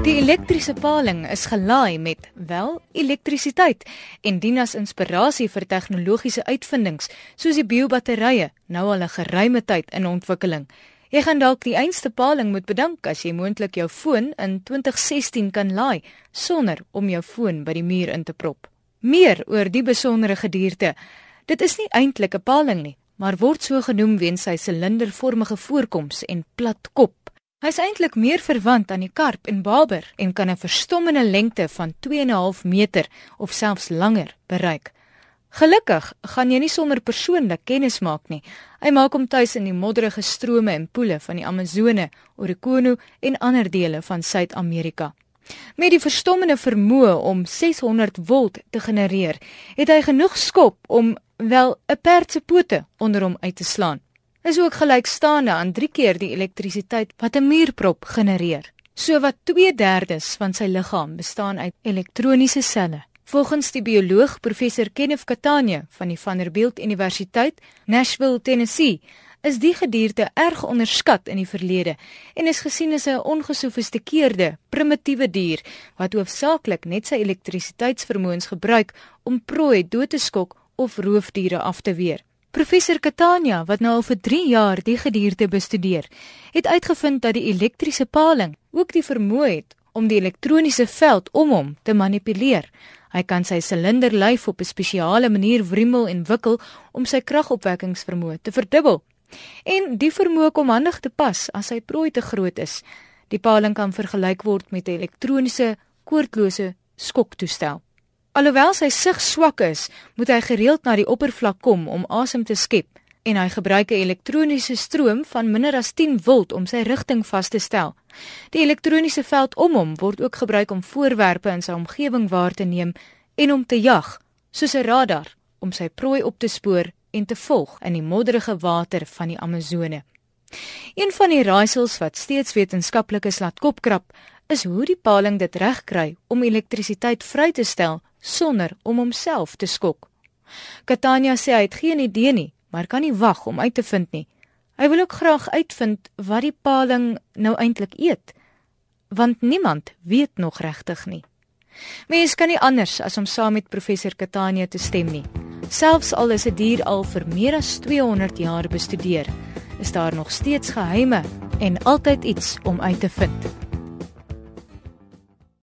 Die elektriese paling is gelaai met wel elektrisiteit en dien as inspirasie vir tegnologiese uitvindings soos die biobatterye nou al 'n geruime tyd in ontwikkeling. Jy gaan dalk die einste paling moet bedank as jy moontlik jou foon in 2016 kan laai sonder om jou foon by die muur in te prop. Meer oor die besondere gedierte. Dit is nie eintlik 'n paling nie, maar word so genoem weens sy silindervormige voorkoms en plat kop. Hy is eintlik meer verwant aan die karp en baber en kan 'n verstommende lengte van 2.5 meter of selfs langer bereik. Gelukkig gaan jy nie sommer persoonlik kennis maak nie. Hy maak hom tuis in die modderige strome en poele van die Amazone, Orinoco en ander dele van Suid-Amerika. Met die verstommende vermoë om 600 volt te genereer, het hy genoeg skop om wel 'n perd se pote onder hom uit te slaan is ook gelykstaande aan 3 keer die elektrisiteit wat 'n muurprop genereer. So wat 2/3 van sy liggaam bestaan uit elektroniese selle. Volgens die bioloog professor Kenneth Catania van die Vanderbilt Universiteit, Nashville, Tennessee, is die gedierte erg onderskat in die verlede en is gesien as 'n ongesofistikeerde, primitiewe dier wat hoofsaaklik net sy elektrisiteitsvermoëns gebruik om prooi dood te skok of roofdiere af te weer. Professor Catania, wat nou al vir 3 jaar die gedierte bestudeer, het uitgevind dat die elektriese paling ook die vermoë het om die elektroniese veld om hom te manipuleer. Hy kan sy silinderlyf op 'n spesiale manier wrimmel en wikkel om sy kragopwekkingsvermoë te verdubbel. En die vermoë kom handig te pas as sy prooi te groot is. Die paling kan vergelyk word met 'n elektroniese koordlose skoktoestel. Alhoewel sy sig swak is, moet hy gereeld na die oppervlak kom om asem te skep en hy gebruik 'n elektroniese stroom van minder as 10 volt om sy rigting vas te stel. Die elektroniese veld om hom word ook gebruik om voorwerpe in sy omgewing waar te neem en om te jag, soos 'n radar om sy prooi op te spoor en te volg in die modderige water van die Amazone. Een van die raaisels wat steeds wetenskaplikes laat kopkrap, is hoe die paling dit regkry om elektrisiteit vry te stel sonder om homself te skok. Katanya sê hy het geen idee nie, maar kan nie wag om uit te vind nie. Hy wil ook graag uitvind wat die paling nou eintlik eet, want niemand weet nog regtig nie. Mens kan nie anders as om saam met professor Katanya te stem nie. Selfs al is 'n die dier al vir meer as 200 jaar bestudeer, is daar nog steeds geheime en altyd iets om uit te vind.